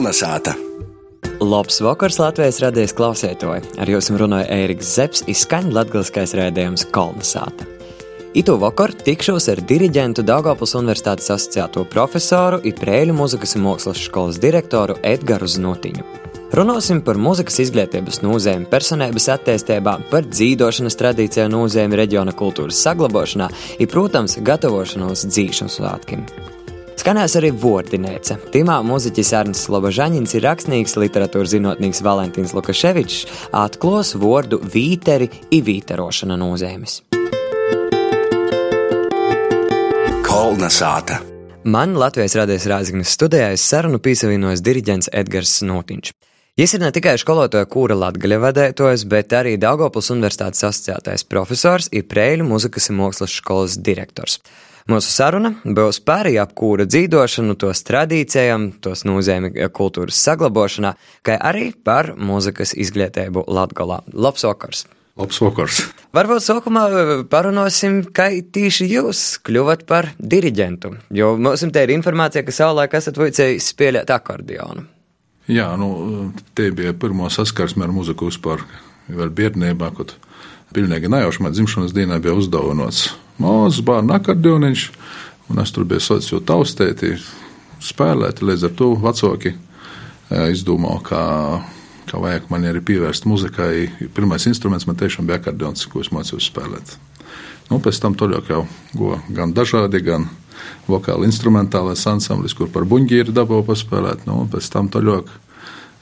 Kalnasāta! Labs vakars Latvijas radijas klausētoji. Ar jums runāja Ēriks Zepsi, izskaņa latgaliskais rēdījums Kalnasāta. Itu vakar tikšos ar diriģentu Daugavpils Universitātes asociēto profesoru un Prēļu muzikas un mākslas skolas direktoru Edgaru Znotiņu. Runāsim par muzikas izglītības nozēm, personības attīstībā, par dzīvošanas tradīciju nozēm reģiona kultūras saglabāšanā un, protams, gatavošanos dzīšanas svētkiem. Skanēs arī Vordinēce. Timā mūziķis Arnis Slobožaņins ir rakstnieks, literatūras zinātnieks Valentīns Lukaševičs, atklos vārdu vīteri i vīterošana nozīmes. Kolnasāta! Man Latvijas rādījis Rāzgnes studijā sarunu piesavienojas diriģents Edgars Notiņš. Viņš ir ne tikai skolotāja kūra latgaļa vadētājs, bet arī Daugopils Universitātes asociētais profesors un Prēļu muzikas un mākslas skolas direktors. Mūsu saruna būs par apkūra dzīvošanu, tos tradīcijām, tos nozīmi kultūras saglabāšanā, kā arī par mūzikas izglītību Latgalā. Labs vakars! Labs vakars! Varbūt sākumā parunāsim, kā tieši jūs kļuvat par diriģentu, jo mums te ir informācija, ka savulaik esat vajadzējis spēlēt akordionu. Jā, nu, te bija pirmā saskarsme ar muziku vispār, vēl bērnībā, kad pilnīgi nejauši man dzimšanas dienā bija uzdāvināts mazs bērnu akordioniņš, un es tur biju socis jau taustēti, spēlēt, līdz ar to vecāki izdomāja, ka, ka vajag man arī pievērst muzikai. Pirmais instruments man tiešām bija akordions, ko es mācījos spēlēt. Nu, pēc tam tur jau go gan dažādi, gan vokāli instrumentālais ansamblis, kur par buļģīru dabūju paspēlēt. Nu, pēc tam tur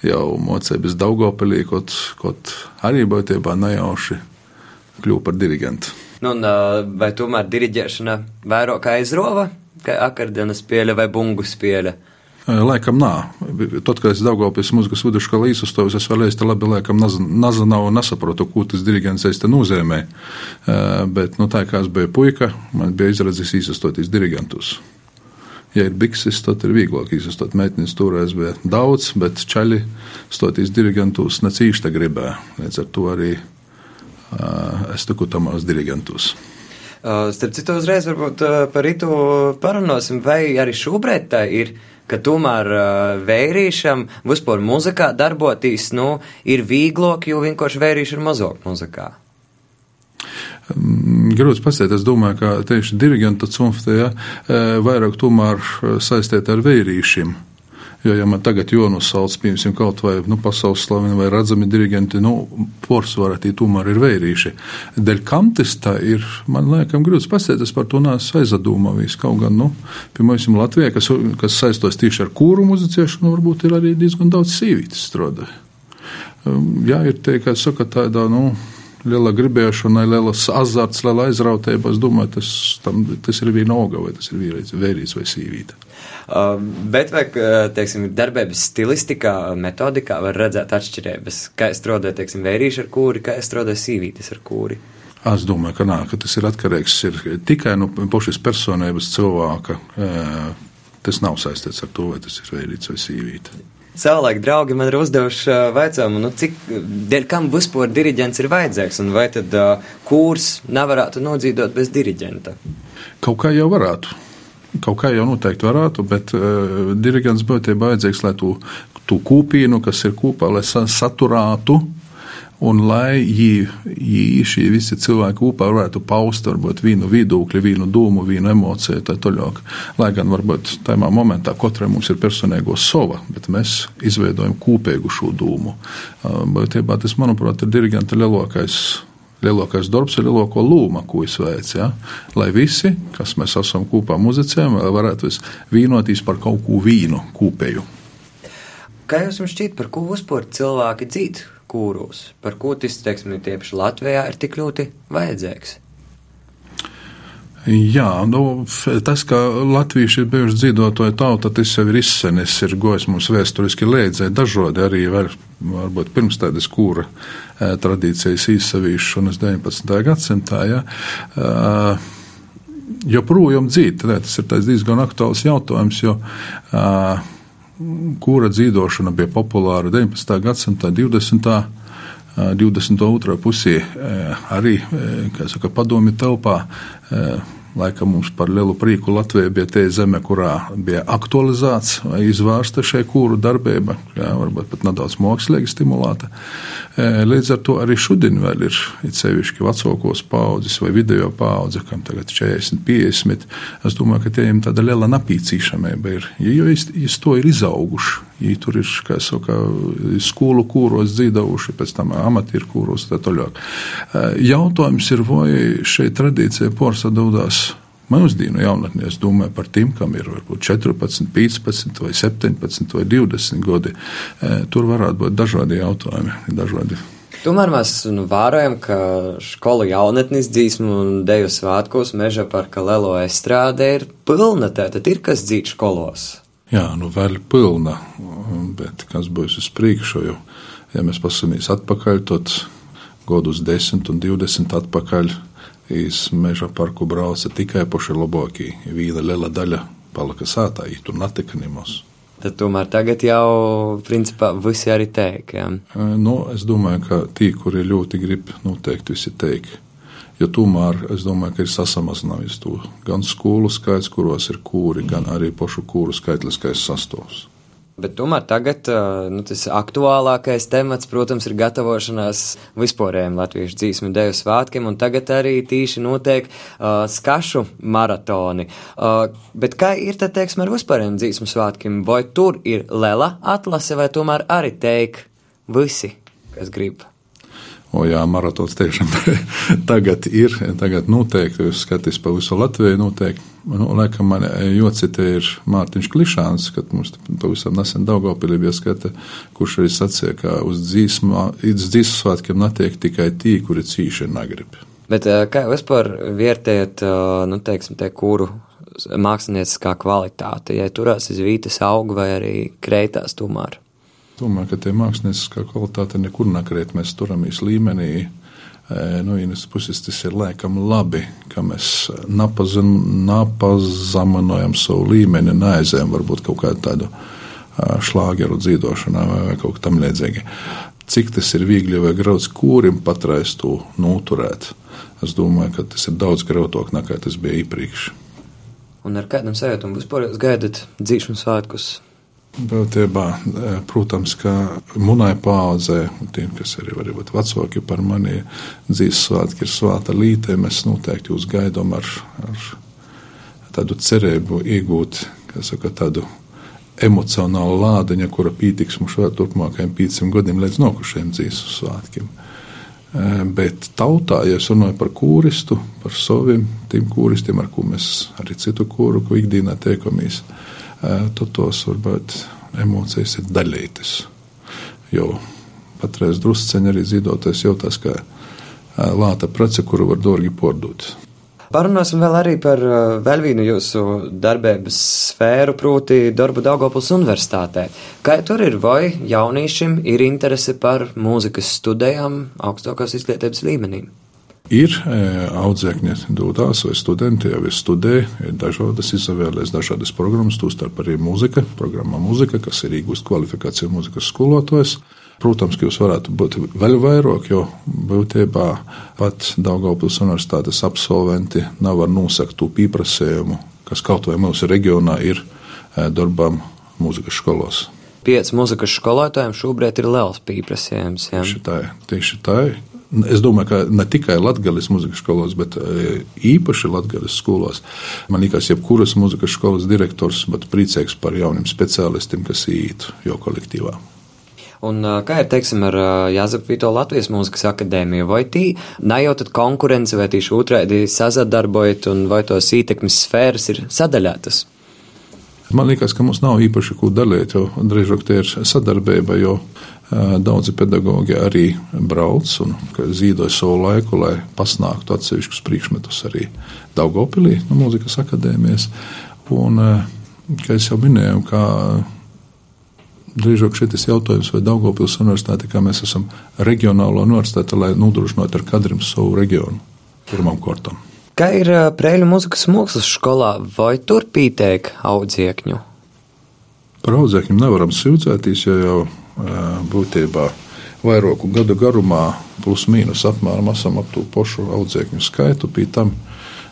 jau mocēja bez Daugopilī, kaut, kaut arī būtībā nejauši kļuvu par dirigentu. Nu, un, vai tomēr diriģēšana vairāk aizrova, kā akordeona spēle vai bungu spēle? Laikam nā. Tad, kad es Daugavpils muzikas vidusskolā izsastojos, es vēl īsti labi laikam nazanavu un nesaprotu, ko tas diriģents īsti nozīmē. Bet, nu, tā kā es biju puika, man bija izredzes izsastoties dirigentus. Ja ir bikses, tad ir vieglāk izsastot. Meitenes toreiz bija daudz, bet čaļi stoties dirigentus necīšta gribēja. Līdz ar to arī es tiku tamās dirigentus. Starp citu, uzreiz varbūt par rītu parunāsim, vai arī šobrīd tā ir, ka tomēr vērīšam vispār muzikā darboties, nu, ir vieglāk, jo vienkārši vērīši ir mazāk muzikā. Grūti pasēt, es domāju, ka tieši dirigenta cunftē ja, vairāk tomēr saistēt ar vērīšiem. Jo, ja man tagad jānosauc, piemēram, kaut vai nu, pasaules slaveni vai redzami diriģenti, nu, porcelāna tī tomēr ir vērīši. Dēļ kam tas tā ir, man liekas, grūti pasēties par to nāc aizdomāvīs. Kaut gan, nu, piemēram, Latvijā, kas, kas saistos tieši ar kūru muzicēšanu, varbūt ir arī diezgan daudz sīvītes strādāja. Um, jā, ir te, kā saka, tādā, nu, liela gribēšana, liels azarts, liela aizrautība. Es domāju, tas, tam, tas ir viena auga, vai tas ir vīrietis, vērīts vai sīvīte. Uh, bet vai, teiksim, darbības stilistikā, metodikā var redzēt atšķirības? Kā strādāja, teiksim, vērīši ar kūri, kā strādāja sīvītis ar kūri? Es domāju, ka, nā, ka tas ir atkarīgs ir tikai no pašas personības cilvēka. Tas nav saistīts ar to, vai tas ir vērīts vai sīvīte. Savulaik draugi man ir uzdevuši jautājumu, nu, cik dēļ kam vispār diriģents ir vajadzīgs, un vai tad uh, kurs nevarētu nodzīvot bez diriģenta? Kaut kā jau varētu. Kaut kā jau noteikti varētu, bet uh, diriģents būtu vajadzīgs, lai tu, tu kūpīnu, kas ir kopā, lai saturētu Un lai viņi šie visi cilvēki kopā varētu paust varbūt vienu viedokli, vienu domu, vienu emociju, tā tālāk. Lai gan varbūt tajā momentā katrai mums ir personīgo sova, bet mēs izveidojam kopīgu šo domu. Būtībā tas, manuprāt, ir diriģenta lielākais lielākais darbs ir lielāko lūma, ko es veicu. Ja? Lai visi, kas mēs esam kopā muzicējami, varētu vīnoties par kaut ko vīnu, kopēju. Kā jums šķiet, par ko vispār cilvēki dzīvo? Kūrūs. Par ko tas, teiksim, tieši Latvijā ir tik ļoti vajadzīgs? Jā, nu, tas, ka latvieši ir bijuši dzīvotāji tauta, tas jau ir izsenis, ir gojis mums vēsturiski līdzē, dažādi arī var, varbūt pirms tādas kūra tradīcijas īsavīšanas 19. gadsimtā. Ja. Joprojām dzīt, tas ir diezgan aktuāls jautājums, jo uh, kura dzīvošana bija populāra 19. gadsimta 20. 22. pusē arī saka, padomju telpā Laikam mums par lielu prieku Latvija bija tie zeme, kurā bija aktualizēts izvērsta šai kūru darbība, jā, varbūt pat nedaudz mākslīgi stimulēta. E, līdz ar to arī šodien vēl ir sevišķi vecākos paudzes vai video paudze, kam tagad 40, 50. Es domāju, ka tiem tāda liela napīcīšamība ir, jo viņi to ir izauguši. Viņi tur ir, kā saka, skolu kūros dzīvojuši, pēc tam amatieru kūros tā tālāk. E, jautājums ir, vai šī tradīcija porsadūdās Mūsdienu jaunatnē es domāju par tiem, kam ir varbūt 14, 15, vai 17 vai 20 gadi. E, tur varētu būt dažādi jautājumi. Dažādi. Tomēr mēs nu, vērojam, ka skolu jaunatnes dzīsmu un deju svētkos meža parka Lelo estrāde ir pilna. Tātad ir kas dzīt skolos. Jā, nu vēl pilna, bet kas būs uz priekšu, jo, ja mēs pasamies atpakaļ, tad godus 10 un 20 atpakaļ iz meža parku brauca tikai paši labākie. Viena liela daļa palika sātā, ja tur netika nemaz. Tad tomēr tagad jau, principā, visi arī teik, jā? Nu, es domāju, ka tie, kuri ļoti grib, noteikti visi teik. Jo tomēr es domāju, ka ir sasamazinājies to gan skolu skaits, kuros ir kūri, gan arī pašu kūru skaitliskais sastāvs. Bet tomēr tagad nu, tas aktuālākais temats, protams, ir gatavošanās vispārējiem latviešu dzīsmu deju svētkiem, un tagad arī tīši notiek uh, skašu maratoni. Uh, bet kā ir tad, teiksim, ar vispārējiem dzīsmu svētkiem? Vai tur ir lela atlase, vai tomēr arī teik visi, kas grib? O, jā, maratons tiešām tagad ir. Tagad noteikti, jūs skatāties pa visu Latviju, noteikti. Nu, laikam man jocite ir Mārtiņš Klišāns, kad mums pavisam nesen Daugavpilī bija skata, kurš arī sacīja, ka uz dzīsmu svētkiem netiek tikai tī, kuri cīši negrib. Bet kā jūs par vērtējat, nu, teiksim, te kuru mākslinieckā kvalitāte, ja turās uz vītas auga vai arī kreitās tomēr? Domāju, ka tie mākslinieckā kvalitāte nekur nekrīt. Mēs turamies līmenī. No vienas puses tas ir laikam labi, ka mēs napazeminojam savu līmeni, neaizējam varbūt kaut kādu tādu šlāgeru dzīvošanā vai, vai kaut kam līdzīgi. Cik tas ir viegli vai grauds kūrim patrais to noturēt, es domāju, ka tas ir daudz grautāk nekā tas bija iepriekš. Un ar kādam sajūtam vispār gaidat dzīšanas svētkus Būtībā, e, protams, ka manai paudzē, tiem, kas arī varbūt vecāki par mani dzīves svētki ir svēta līte, mēs noteikti jūs gaidām ar, ar tādu cerību iegūt, saka, tādu emocionālu lādiņu, kura pītiks mums vēl turpmākajiem 500 gadiem līdz nokušajiem dzīves svētkiem. E, bet tautā, ja es runāju par kūristu, par saviem tiem kūristiem, ar ko mēs arī citu kūru, ikdienā tiekamies, tad tos varbūt emocijas ir daļītas. Jo patreiz drusceņi arī zīdoties jūtas kā lāta prece, kuru var dārgi pārdot. Parunāsim vēl arī par vēl vienu jūsu darbības sfēru, proti darbu Daugopils universitātē. Kā tur ir, vai jauniešiem ir interese par mūzikas studijām augstākās izglītības līmenī? Ir e, audzēkņi, dodās, vai studenti jau ir studēji, ir dažādas izvēlēs, dažādas programmas, tostarp arī mūzika, programma mūzika, kas ir iegūst kvalifikāciju mūzikas skolotājs. Protams, ka jūs varētu būt vēl vairāk, jo būtībā pat Daugavpils universitātes absolventi nav var nosakt to pieprasījumu, kas kaut vai mūsu reģionā ir e, darbam mūzikas skolos. Pieci mūzikas skolotājiem šobrīd ir liels pieprasījums. Tieši tā, tieši tā. Es domāju, ka ne tikai Latvijas mūzikas skolās, bet e, īpaši Latvijas skolās. Man liekas, jebkuras mūzikas skolas direktors būtu priecīgs par jauniem speciālistiem, kas īt jau kolektīvā. Un, kā ir teiksim, ar Jāzepu Vito Latvijas mūzikas akadēmiju? Vai tī nejautat konkurence, vai tieši otrādi sazadarbojat, un vai tos ietekmes sfēras ir sadaļātas? Man liekas, ka mums nav īpaši ko dalīt, jo drīzāk tie ir sadarbība, jo Daudzi pedagoģi arī brauc un zīdoja savu laiku, lai pasniegtu atsevišķus priekšmetus arī Daugopilī, no mūzikas akadēmijas. Un, kā jau minēju, kā drīzāk šis jautājums, vai Daugopils universitāte, kā mēs esam reģionāla universitāte, lai nodrošinātu ar kadriem savu reģionu pirmām kārtām. Kā ir Prēļu mūzikas mākslas skolā, vai tur pītēk audziekņu? Par audziekņiem nevaram sūdzēties, jo jau būtībā vairāku gadu garumā, plus mīnus apmēram esam ap to pašu audzēkņu skaitu. Pie tam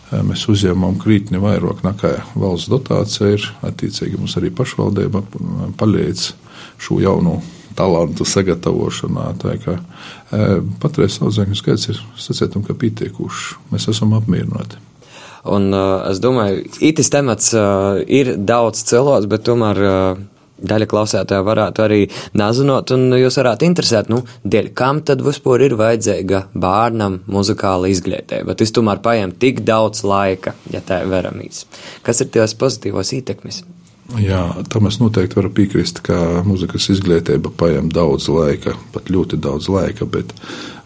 Mēs uzņēmām krītni vairāk nekā valsts dotācija ir. Attiecīgi mums arī pašvaldība palīdz šo jaunu talantu sagatavošanā. Kā patreiz audzēkņu skaits ir sacietam, ka pietiekuši. Mēs esam apmierināti. Un uh, es domāju, itis temats uh, ir daudz cilvēks, bet tomēr uh, daļa klausētāja varētu arī nezinot, un jūs varētu interesēt, nu, dēļ kam tad vispār ir vajadzīga bērnam muzikāla izglītība. Tas tomēr paņem tik daudz laika, ja tā ir veramīs. Kas ir tās pozitīvos ietekmes? Jā, tam es noteikti varu piekrist, ka muzikas izglītība paņem daudz laika, pat ļoti daudz laika, bet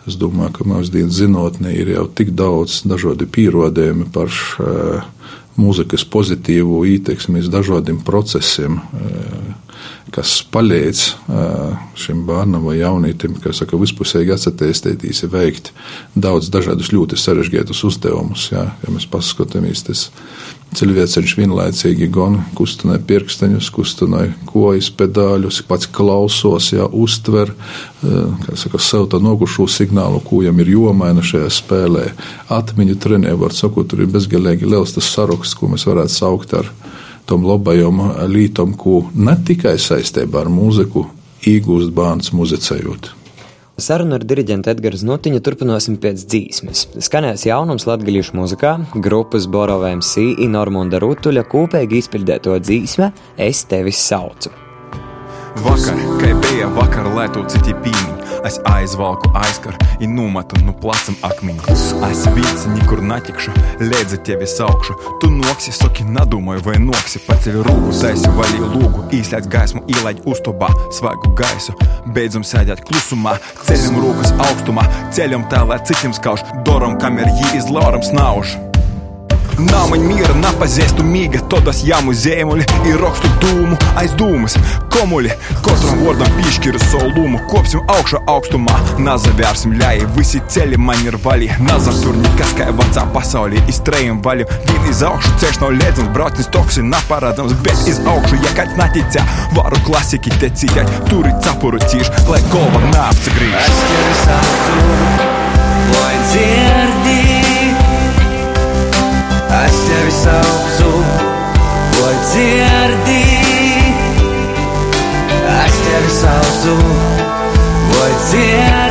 Es domāju, ka mūsdienu zinātnē ir jau tik daudz dažādi pierādījumi par uh, mūzikas pozitīvu ietekmi uz dažādiem procesiem, uh, kas palīdz šim bērnam vai jaunietim, kas saka, vispusīgi atsatīstīties, veikt daudz dažādus ļoti sarežģītus uzdevumus. Jā, ja mēs paskatāmies, tas Cilvēks vienlaicīgi gan kustinē pirksteņus, kustinē kojas pedāļus, pats klausos, jā, uztver, saka, sev tā nogušo signālu, ko viņam ir jomaina šajā spēlē. Atmiņu trenē, var sakot, tur ir bezgalīgi liels tas saraksts, ko mēs varētu saukt ar tom labajam lītam, ko ne tikai saistībā ar mūziku iegūst bērns muzicējot. Sarunu ar diriģentu Edgars Znotiņu turpināsim pēc dzīsmes. Skanēs jaunums latgaļiešu muzikā, grupas Borovēm Sī un Normunda Rutuļa kopīgi izpildēto dzīsme Es tevi saucu. Vakar, kā bija vakar, lētu citi pīmiņi. Es aizvalku aizkaru un numatu nu placam akmeņu. Es vīci nekur netikšu, lēdzi tevi saukšu. Tu noksi, soki nedomāju, vai noksi. Paceļ rūku, taisi valīju lūgu, īslēdz gaismu, ielaid uztubā, svaigu gaisu. Beidzam sēdēt klusumā, ceļam rūkas augstumā, ceļam tā, lai citiem skauž, doram, kam ir jī izlauram snauž. Namaņ mīra napazīstu mīga, todas jāmu zēmuļi ir rakstu dūmu aizdūmas. Komuļi, katram vārdam piešķiru savu lūmu, kopsim augšā augstumā, nazavērsim ļai, visi ceļi man ir vaļi. Nazars tur nekas kā vecā pasaulī, iztrējam vaļu. Vien iz augšu ceļš nav liedzams, braucis toksi naparādams, bet iz augšu, ja kāds neticē, varu klasiki te citēt, turi capuru cīš, lai kolva neapsigrīž. Es tevi saucu, lai dzirdi. Tevi saucu, lai dzirdi. Es tevi saucu, lai dzirdi.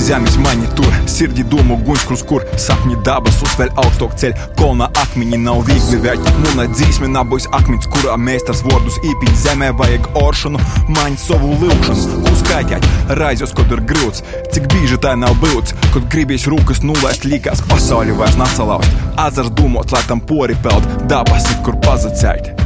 Zēmis mani tur, sirdī domu guņš, kurš kur sapņi dabas uzveļ augstāk ceļ. Kolna akmeņi nav viegli vērt, mūna dzīsme nabūs akmens, kurā mēs tas vārdus īpiņ zemē vajag oršanu, maņ savu lūkšanu, uzskaitēt, raizos, kad ir grūts, cik bieži tā nav būts, kad gribies rūkas nulēst līkās pasauli vairs nesalauzt. Azars domot, lai tam pori peld, dabas ir kur pazacēt.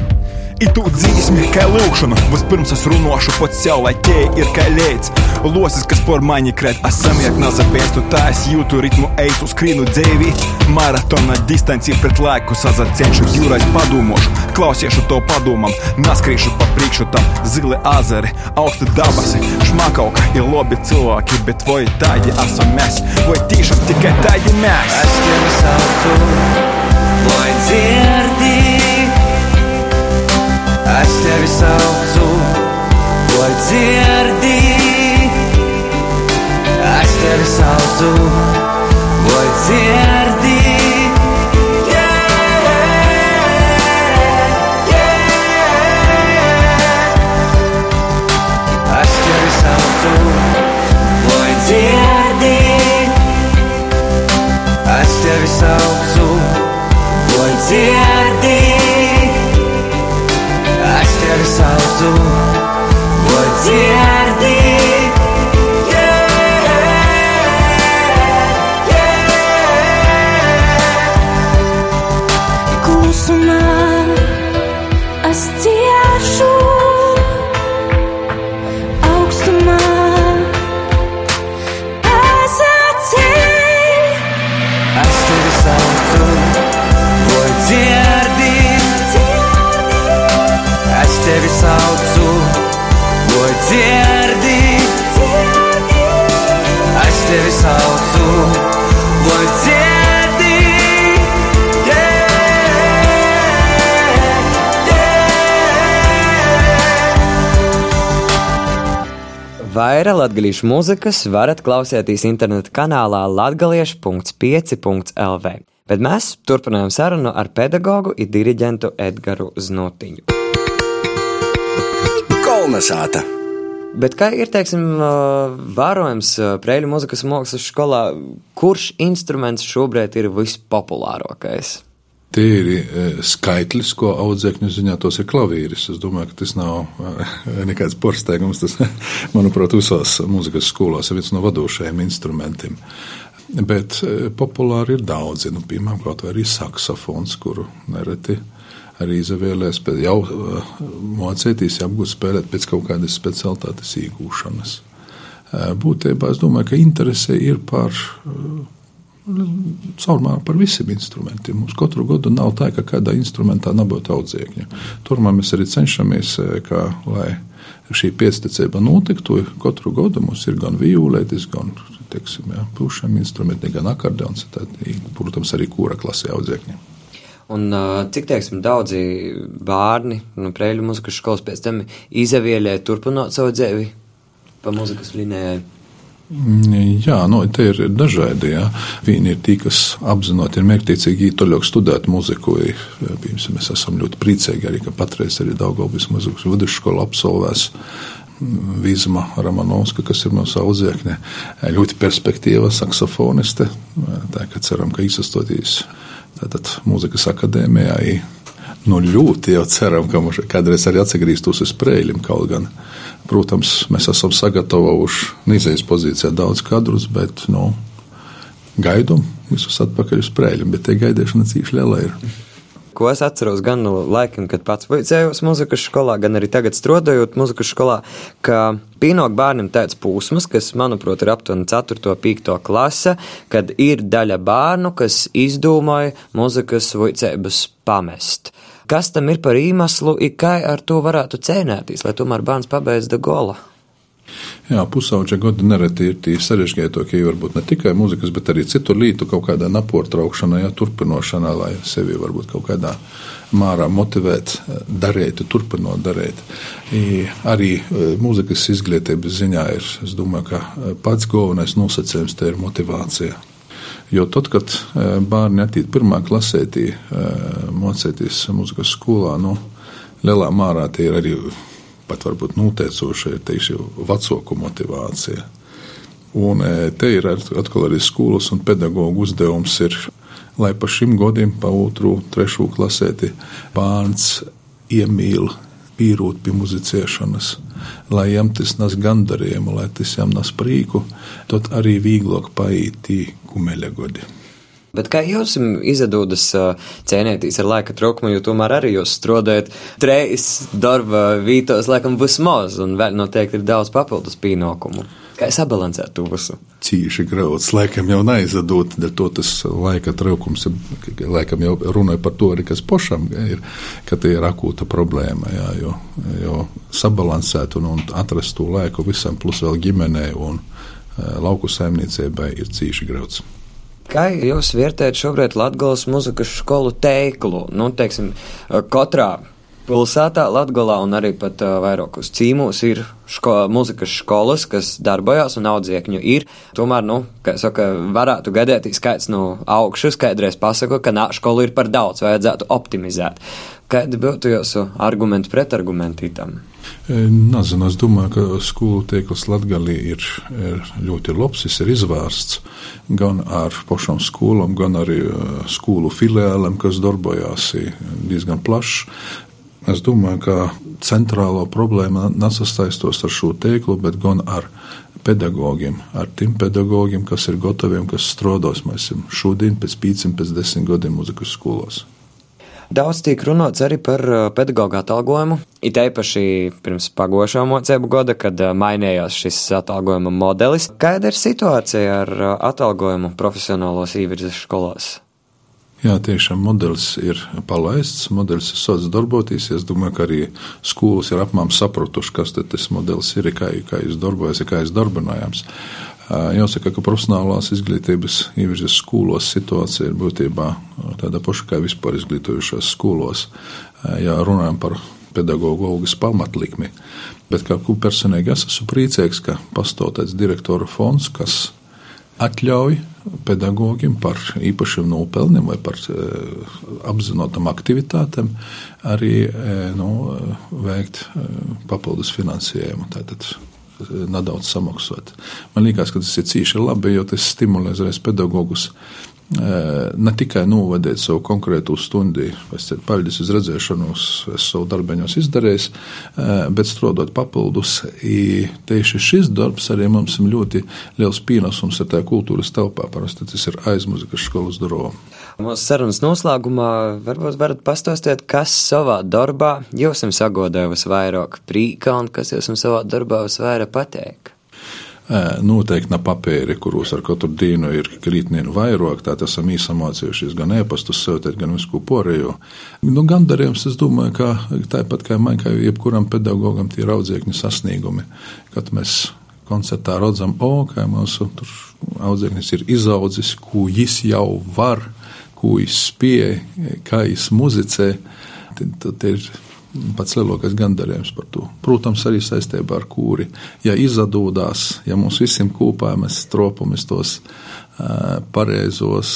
I tu dzīsmi, kā lūkšana, vispirms es runāšu pats sev, lai tie ir kā lēts. Losis, kas por mani krēt, esam jak nazapēstu, tā es jūtu ritmu, eisu, skrīnu dzēvī. Maratona distanci pret laiku sazacenšu, jūrais padomošu, klausiešu to padomam, naskrīšu pa priekšu tam zili azari, augsti dabasi, šmakauka ir labi cilvēki, bet vai tādi esam mēs, vai tiešām tikai tādi mēs? Es tevi saucu, lai dzirdītu. Es tevi saucu, lai dzirdi. Es tevi saucu, lai dzirdi. Vairāk latgalīšu mūzikas varat klausēties interneta kanālā latgaliešu.5.lv. Bet mēs turpinājām sarunu ar pedagogu un diriģentu Edgars Znotiņu. Kolnesāta! Bet kā ir teiksim, vērojams Prēļu muzikas mākslas skolā, kurš instruments šobrīd ir vispopulārākais? Tie ir skaitlis, ko audzēkņu ziņā tos ir klavīris. Es domāju, ka tas nav nekāds porsteigums. Tas, manuprāt, visās muzikas skolās ir viens no vadošajiem instrumentiem. Bet populāri ir daudzi. Nu, piemēram, kaut arī saksofons, kuru nereti arī izvēlēties, bet jau mocēties, apgūt spēlēt pēc kaut kādas specialitātes iegūšanas. Būtībā es domāju, ka interese ir par caurumā par visiem instrumentiem. Mums katru gadu nav tā, ka kādā instrumentā nebūtu audzēkņa. Turmā mēs arī cenšamies, kā, lai šī pieticība notiktu. Katru gadu mums ir gan vijolētis, gan teiksim, jā, pušam instrumenti, gan akordeons, tad, protams, arī kūra klasē audzēkņiem. Un cik teiksim, daudzi bērni no nu, Prēļu muzikas skolas pēc tam izavieļē turpinot savu dzīvi pa muzikas linijai? Mm, jā, nu, te ir dažādi. Jā. Viņi ir tie, kas apzināti ir mērķtiecīgi toļāk studēt muziku. Piemēram, mēs esam ļoti priecīgi arī, ka patreiz arī Daugavpils muzikas vidusskola absolvēs mm, Vīzma Ramanovska, kas ir mūsu audzēkne, ļoti perspektīva saksofoniste. Tā kā ceram, ka izsastotīs Tātad mūzikas akadēmijā nu, ļoti jau ceram, ka mums kādreiz arī atgriezīsies uz sprēļiem. Kaut gan, protams, mēs esam sagatavojuši nīzējas pozīcijā daudz kadrus, bet nu, gaidām visus atpakaļ uz sprēļiem. Bet tie gaidīšana cīši liela ir ko es atceros gan no laikiem, kad pats vicējos muzikas skolā, gan arī tagad strādājot muzikas skolā, ka pienāk bērnam tāds posms, kas, manuprāt, ir aptuveni 4. un 5. klase, kad ir daļa bērnu, kas izdomāja muzikas vicēbas pamest. Kas tam ir par iemeslu, ir kā ar to varētu cēnēties, lai tomēr bērns pabeidz da gola? Jā, pusauģa gadi nereti ir tie sarežģītākie, varbūt ne tikai mūzikas, bet arī citu lītu kaut kādā naportraukšanā, ja turpinošanā, lai sevi varbūt kaut kādā mārā motivēt, darīt, turpinot darīt. I arī e, mūzikas izglītības ziņā ir, es domāju, ka e, pats galvenais nosacījums te ir motivācija. Jo tad, kad e, bērni attīstīja pirmā klasē, mocēties mūzikas skolā, nu, lielā mārā tie ir arī pat varbūt noteicoša ir tieši vecāku motivācija. Un e, te ir atkal arī skolas un pedagoģa uzdevums, ir, lai pa šim godiem, pa otru, trešo klasēti bērns iemīl pīrūt pie muzicēšanas, lai jām tas nes gandarījumu, lai tas jām nes prīku, tad arī vieglāk paiet tī kumeļa godi. Bet kā jums izdodas cienīties ar laika trūkumu, jo tomēr arī jūs strādājat trejas darba vītos, laikam, vismaz, un vēl noteikti ir daudz papildus pienākumu. Kā sabalansēt to visu? Cīši grauds, laikam jau neizadot, dēļ to tas laika trūkums, laikam jau runāja par to arī, kas pošam ir, ka tie ir akūta problēma, jā, jo, jo sabalansēt un, un atrast to laiku visam, plus vēl ģimenei un lauku saimniecībai ir cīši grauds. Kā jūs vērtējat šobrīd Latvijas muzikas skolu teiklu? Nu, teiksim, katrā pilsētā, Latvijā un arī pat uh, vairākos cīmos ir ško, muzikas skolas, kas darbojas un audziekņu ir. Tomēr, nu, kā saka, varētu gadēties kāds no augšas, kādreiz pasaka, ka nā, skolu ir par daudz, vajadzētu optimizēt. Kādi būtu jūsu argumenti pretargumenti tam? Nezinu, es domāju, ka skolu tīkls Latvijā ir, ir ļoti labs, tas ir izvērsts gan ar pašām skolām, gan arī skolu filiālēm, kas darbojās diezgan plašs. Es domāju, ka centrālo problēma nesastaistos ar šo tīklu, bet gan ar pedagogiem, ar tiem pedagogiem, kas ir gataviem, kas strādās mēs šodien, pēc 5, pēc 10 gadiem muzikas skolās. Daudz tiek runāts arī par uh, pedagoģa atalgojumu. It īpaši pirms pagošā mocību gada, kad uh, mainījās šis atalgojuma modelis. Kāda ir situācija ar uh, atalgojumu profesionālos īvirzes skolās? Jā, tiešām modelis ir palaists, modelis ir sācis darboties. Es domāju, ka arī skolas ir apmēram sapratuši, kas tas modelis ir, kā, kā viņš darbojas, kā viņš darbinājams. Jāsaka, ka profesionālās izglītības ievirzes skolos situācija ir būtībā tāda paša kā vispār izglītojušās skolos. Ja runājam par pedagoģa algas pamatlikmi. Bet kā personīgi es esmu priecīgs, ka pastāv tāds direktora fonds, kas atļauj pedagogiem par īpašiem nopelniem vai par apzinātām aktivitātēm arī nu, veikt papildus finansējumu. Tātad nedaudz samaksāt. Man liekas, ka tas ir cīši labi, jo tas stimulē pedagogus ne tikai novadīt savu konkrētu stundu, paļģis uz redzēšanos, es savu darbeņos izdarījis, bet strādāt papildus. Tieši šis darbs arī mums ir ļoti liels pienesums ar tā kultūras telpā. Parasti tas ir aizmuzikas skolas durvīm. Mūsu sarunas noslēgumā varbūt varat pastāstīt, kas savā darbā jums sagodēja visvairāk prīka un kas jums savā darbā visvairāk patīk. Noteikti na papīri, kuros ar katru dienu ir krītnienu vairāk, tā esam īsamācījušies gan ēpastus sevtēt, gan visu pārējo. Nu, gan darījums, es domāju, ka tāpat kā man, kā jebkuram pedagogam, tie ir audzēkņu sasniegumi, kad mēs koncertā redzam, o, kā mūsu audzēknis ir izaudzis, ko viņš jau var, ko viņš spēj, kā viņš muzicē. Tad, tad ir pats lielākais gandarījums par to. Protams, arī saistībā ar kūri. Ja izdodas, ja mums visiem kopā mēs stropamies tos uh, pareizos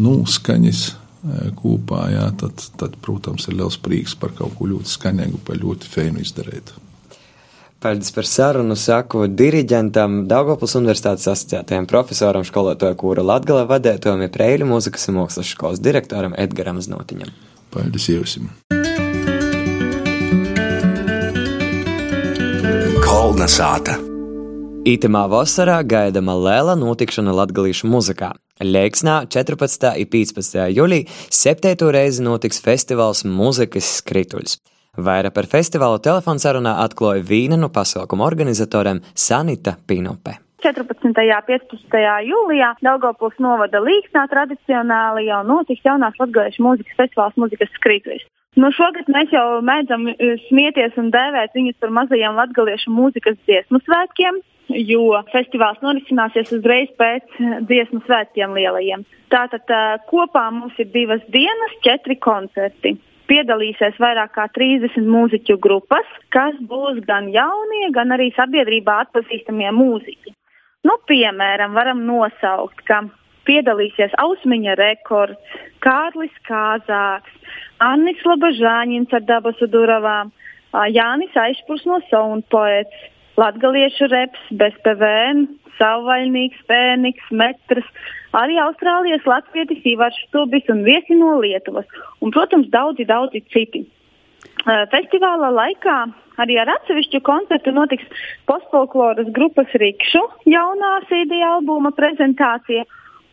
noskaņas uh, kopā, jā, tad, tad, protams, ir liels prieks par kaut ko ļoti skaņīgu, par ļoti feinu izdarīt. Paldies par sarunu, saku diriģentam, Daugopils Universitātes asociētajam profesoram, skolotāju kūra Latgala vadētojam, ir Preļu mūzikas un mākslas skolas direktoram Edgaram Znotiņam. Paldies jums! Kolna sāta. Itemā vasarā gaidama liela notikšana latgalīšu muzikā. Leiksnā 14. un 15. jūlijā septēto reizi notiks festivāls Mūzikas skrituļs. Vairāk par festivālu telefonsarunā atklāja Vīna no pasākuma organizatoriem Sanita Pinope. 14. un 15. jūlijā Daugopils novada Līksnā tradicionāli jau notiks jaunās latgaliešu mūzikas festivāls Mūzikas skrituļs. Nu, šogad mēs jau mēdzam e, smieties un dēvēt viņus par mazajiem latgaliešu mūzikas dziesmu svētkiem, jo festivāls norisināsies uzreiz pēc dziesmu svētkiem lielajiem. Tātad uh, kopā mums ir divas dienas, četri koncerti. Piedalīsies vairāk kā 30 mūziķu grupas, kas būs gan jaunie, gan arī sabiedrībā atpazīstamie mūziķi. Nu, piemēram, varam nosaukt, ka piedalīsies Ausmiņa rekords, Kārlis Kāzāks, Annis Labažāņins ar dabasu duravām, Jānis Aišpurs no Sauna poets, latgaliešu reps, bez PVN, savvaļnīgs, Fēniks, Metrs, arī Austrālijas latvietis Ivars Stubis un viesi no Lietuvas, un, protams, daudzi, daudzi citi. Festivāla laikā arī ar atsevišķu koncertu notiks postfolkloras grupas Rikšu jaunā CD albuma prezentācija,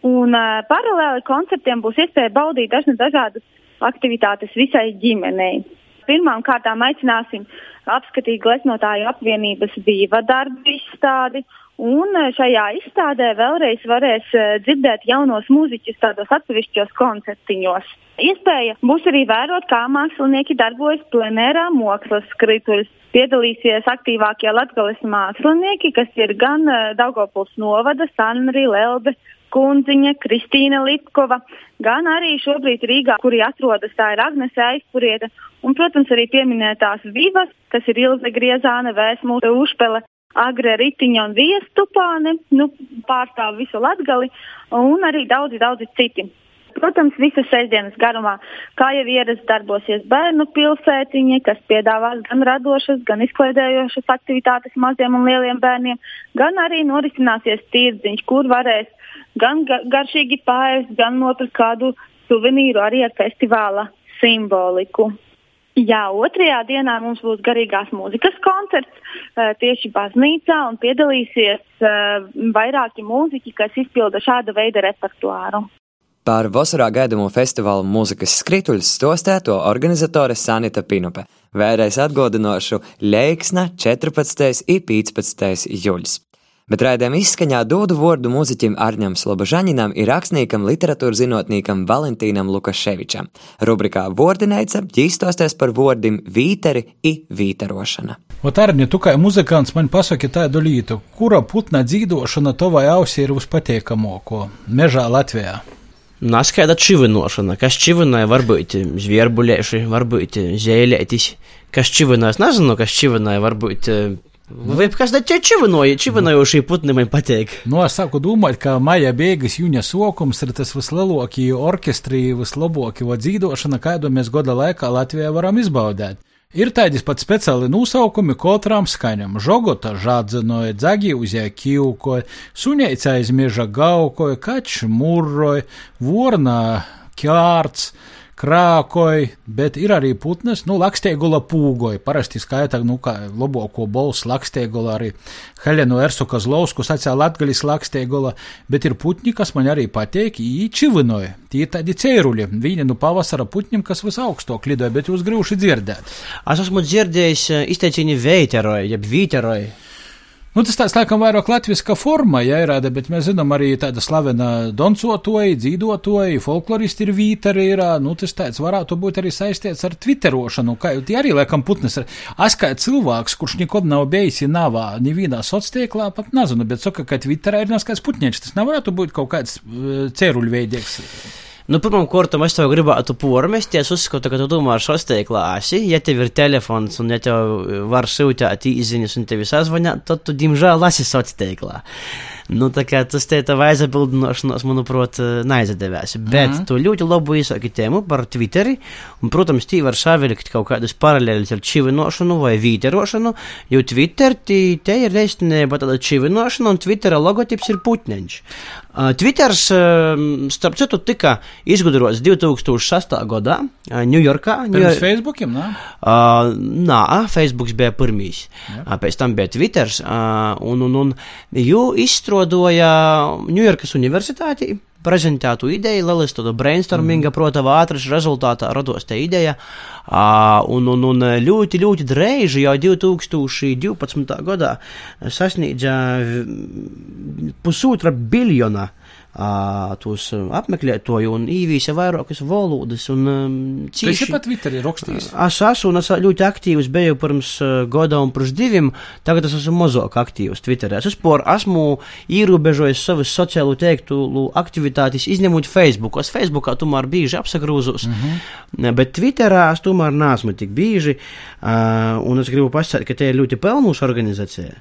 un uh, paralēli koncertiem būs iespēja baudīt dažna dažādas aktivitātes visai ģimenei. Pirmām kārtām aicināsim apskatīt gleznotāju apvienības divu darbu izstādi. Un šajā izstādē vēlreiz varēs eh, dzirdēt jaunos mūziķus tādos atsevišķos koncertiņos. Iespēja būs arī vērot, kā mākslinieki darbojas plenērā mākslas skrituļs. Piedalīsies aktīvākie latgales mākslinieki, kas ir gan eh, Daugopuls novada, Sanri, Lelde, Kundziņa, Kristīna Lipkova, gan arī šobrīd Rīgā, kuri atrodas, tā ir Agnese Aizpurieta, un, protams, arī pieminētās Vivas, kas ir Ilze Griezāne, Vēsmūta Užpele, Agre Ritiņa un Viestupāne, nu, pārstāv visu Latgali, un arī daudzi, daudzi citi. Protams, visas sestdienas garumā, kā jau ierasts, darbosies bērnu pilsētiņa, kas piedāvās gan radošas, gan izklaidējošas aktivitātes maziem un lieliem bērniem, gan arī norisināsies tirdziņš, kur varēs gan garšīgi pāriest, gan nopirkt kādu suvenīru arī ar festivāla simboliku. Jā, otrajā dienā mums būs garīgās mūzikas koncerts uh, tieši baznīcā un piedalīsies uh, vairāki mūziķi, kas izpilda šāda veida repertuāru. Par vasarā gaidāmo festivālu mūzikas skrituļus stostēto organizatore Sanita Pinupe. Vēlreiz atgādināšu Leiksna 14. un 15. jūļs. Bet raidījuma izskaņā dodu vārdu mūziķim Arņam Slobožaņinam ir rakstniekam, literatūras zinātnīkam Valentīnam Lukaševičam. Rubrikā Vordinēca ģīstosties par vordim vīteri i vīterošana. Ot, Arņa, tu kā muzikants man pasaki tādu lietu, kura putna dzīdošana tavai ausī ir vispatīkamāko mežā Latvijā? Naskaida čivinošana, kas čivināja, varbūt zvierbulēši, varbūt zēlētis, kas čivināja, es nezinu, kas čivināja, varbūt. Випкаш, да чи воно, чи воно його шипутними потік? Ну, а саку думать, ка мая beigas jūnija sokums ir tas vislielākie orķestri, vislabākie vadzīdošana, kādu mēs gada laikā Latvijā varam izbaudēt. Ir tādi pat speciāli nosaukumi katram skaņam - žogota, žādzinoja, dzagi uz jākīvkoja, sunēca aiz meža gaukoja, kačmurroja, vorna, kārts. Krākoja, bet ir arī putnas, nu, lakstiegula pūgoja. Parasti skaita, nu, kā labāko bolsu lakstiegula arī Helenu Ersu Kazlausku sacīja latgaļas lakstiegula, bet ir putņi, kas man arī pateik, īčivinoja. Tie ir tādi cēruļi, viņi nu pavasara putņiem, kas visaugstāk lidoja, bet jūs grūši dzirdēt. Es esmu dzirdējis eh, izteicieni veiteroja, jeb vīteroja. Nu, tas tāds laikam vairāk latviska forma, ja ir, bet mēs zinām arī tāda slavena doncotoji, dzīdotoji, folkloristi ir vītari, ir, nu, tas tāds varētu būt arī saistīts ar twitterošanu, kā jau tie arī laikam putnes ir. Es kā cilvēks, kurš nekad nav bijis navā, nevienā sociālā, pat nezinu, bet saka, ka Twitterā ir neskaids putniečs, tas nevarētu būt kaut kāds uh, Nu, Na prvom kortom, aš teo griba atupormešti, jaz uskoto, kad tu maršos teikla asi, ja tevi ir telefon suneteo varšautę, a ti izini sunte visas vane, to tu dimža lasi sot teikla. Ну, така, це стає та вайза був, аж воно проти найза девяся. Бет, то люди лобуїс акі тему, пар твіттері, протам стій Варшаві, лік така кадис паралелі церчиви ношену, вай вітер ошену, ю твіттер, ті те й рейс не батала чиви ношену, твіттера логотип сірпутненч. Твиттерс стапцету тика izgudrots 2006. gadā Ņujorkā. Pirms Ņujor... Facebookiem, nā? Uh, nā, Facebooks bija pirmīs. Yep. Pēc tam bija Twitters. Uh, un, un, un, jo izstrādājot izstrādoja Ņujorkas universitātī prezentētu ideju, Lielijas tāda brainstorminga, mm. protams, ātras rezultātā rados tā ideja. Uh, un, un, un ļoti, ļoti drēži jau 2012. gadā sasniedza pusotra biljona tos apmeklētoju un īvīsa vairākas valodas. Un, um, cīši, Tas ir pat Twitterī rakstījis. Es esmu un es ļoti aktīvs biju pirms gada un pirms diviem, tagad es esmu mazāk aktīvs Twitterī. Es vispār esmu ierobežojis savas sociālo teiktu aktivitātes, izņemot Facebook. Es Facebookā tomēr bieži apsagrūzos, mm -hmm. bet Twitterā es tomēr neesmu tik bieži, uh, un es gribu pasakāt, ka te ir ļoti pelnuša organizācija.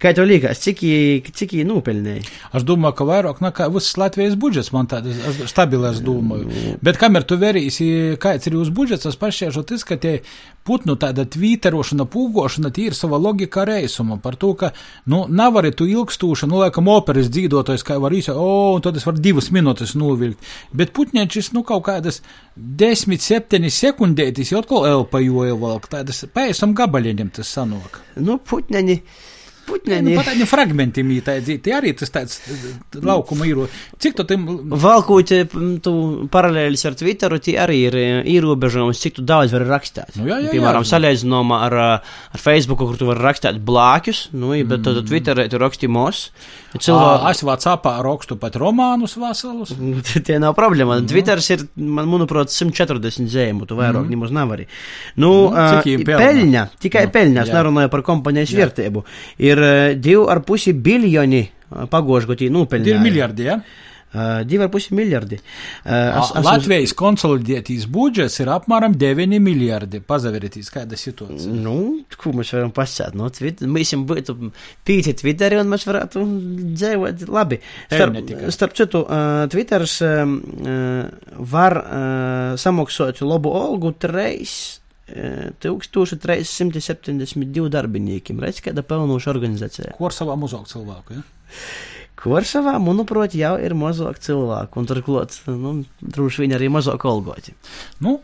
Kā tev liekas, cik viņi nopelnīja? Es domāju, ka vairāk nekā viss Latvijas budžets, man tāds stabilais domāju. Bet kamēr tu verīsi, kāds ir jūsu budžets, es pašķiešu tas, ka tie putnu tāda tvīterošana, pūgošana, tie ir sava logika reisuma par to, ka, nu, nav arī tu ilgstūša, nu, laikam operas dzīvotais, kā var īsa, o, un tad es varu divas minūtes novilkt. Bet putņēčis, nu, kaut kādas desmit, septiņas sekundētis, jau atkal elpajoja valk, tādas pēsam gabaliņiem tas sanok. Nu, putņēni. Puķņi. Nu, pat tādiem fragmentiem ītaidzi, tie arī tas tāds laukuma īro. Cik tu tam... Valkūt, tu paralēlis ar Twitteru, tie arī ir ierobežojums, cik tu daudz vari rakstīt. Nu, jā, jā, Piemēram, salīdzinām ar, ar Facebook, kur tu vari rakstīt blāķus, nu, bet mm. tad Twitterē tu raksti mos. Cilvēku... Es Vācijā rakstu pat romānus veselus. Tie nav problēma. Mm. Twitters ir, man, manuprāt, 140 zēmu, tu vairāk mm. nemaz nevari. Nu, mm, uh, peļņa, tikai no, peļņa, es nerunāju par kompanijas vērtību. Ir ir 2,5 eh, biljoni eh, pagošgotī nopelnīja. 2 miljardi, ja? Uh, 2,5 miljardi. Uh, es, es Latvijas uz... konsolidētīs budžets ir apmēram 9 miljardi. Pazaverieties, kāda situācija. Nu, ko mēs varam pasakāt? Nu, mēs jums būtu pīti Twitterī un mēs varētu dzīvot labi. Starp, starp citu, uh, Twitters uh, var uh, samaksāt labu algu treis 1372 darbiniekiem. Redz, kāda pelnoša organizācija. Korsavā mazāk cilvēku, ja? Korsavā, manuprāt, jau ir mazāk cilvēku, un turklāt, nu, droši vien arī mazāk algoti. Nu,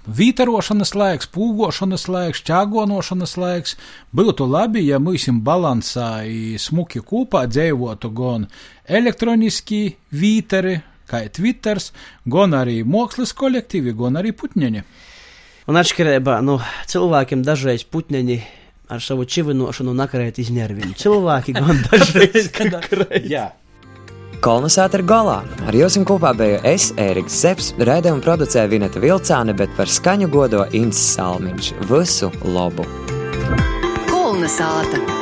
Vītarošanas laiks, pūgošanas laiks, ķēgonošanas laiks. Būtu labi, ja mēs balansā smuki kopā dzīvotu gan elektroniski vīteri, kā Twitter, gan arī mākslas kolektīvi, gan arī putņiņi. Un atšķirībā no nu, cilvēkiem dažreiz putneņi ar savu čivinošanu nakarēt izņērvinu. Cilvēki gan dažreiz nakarēt. Kolonizāta ir galā. Ar jums kopā biju es, Ēriks Zepsi, raidījumu producēja Vineta Vilcāne, bet par skaņu godo Inns Salmiņš. Visu labu! Kolonizāta!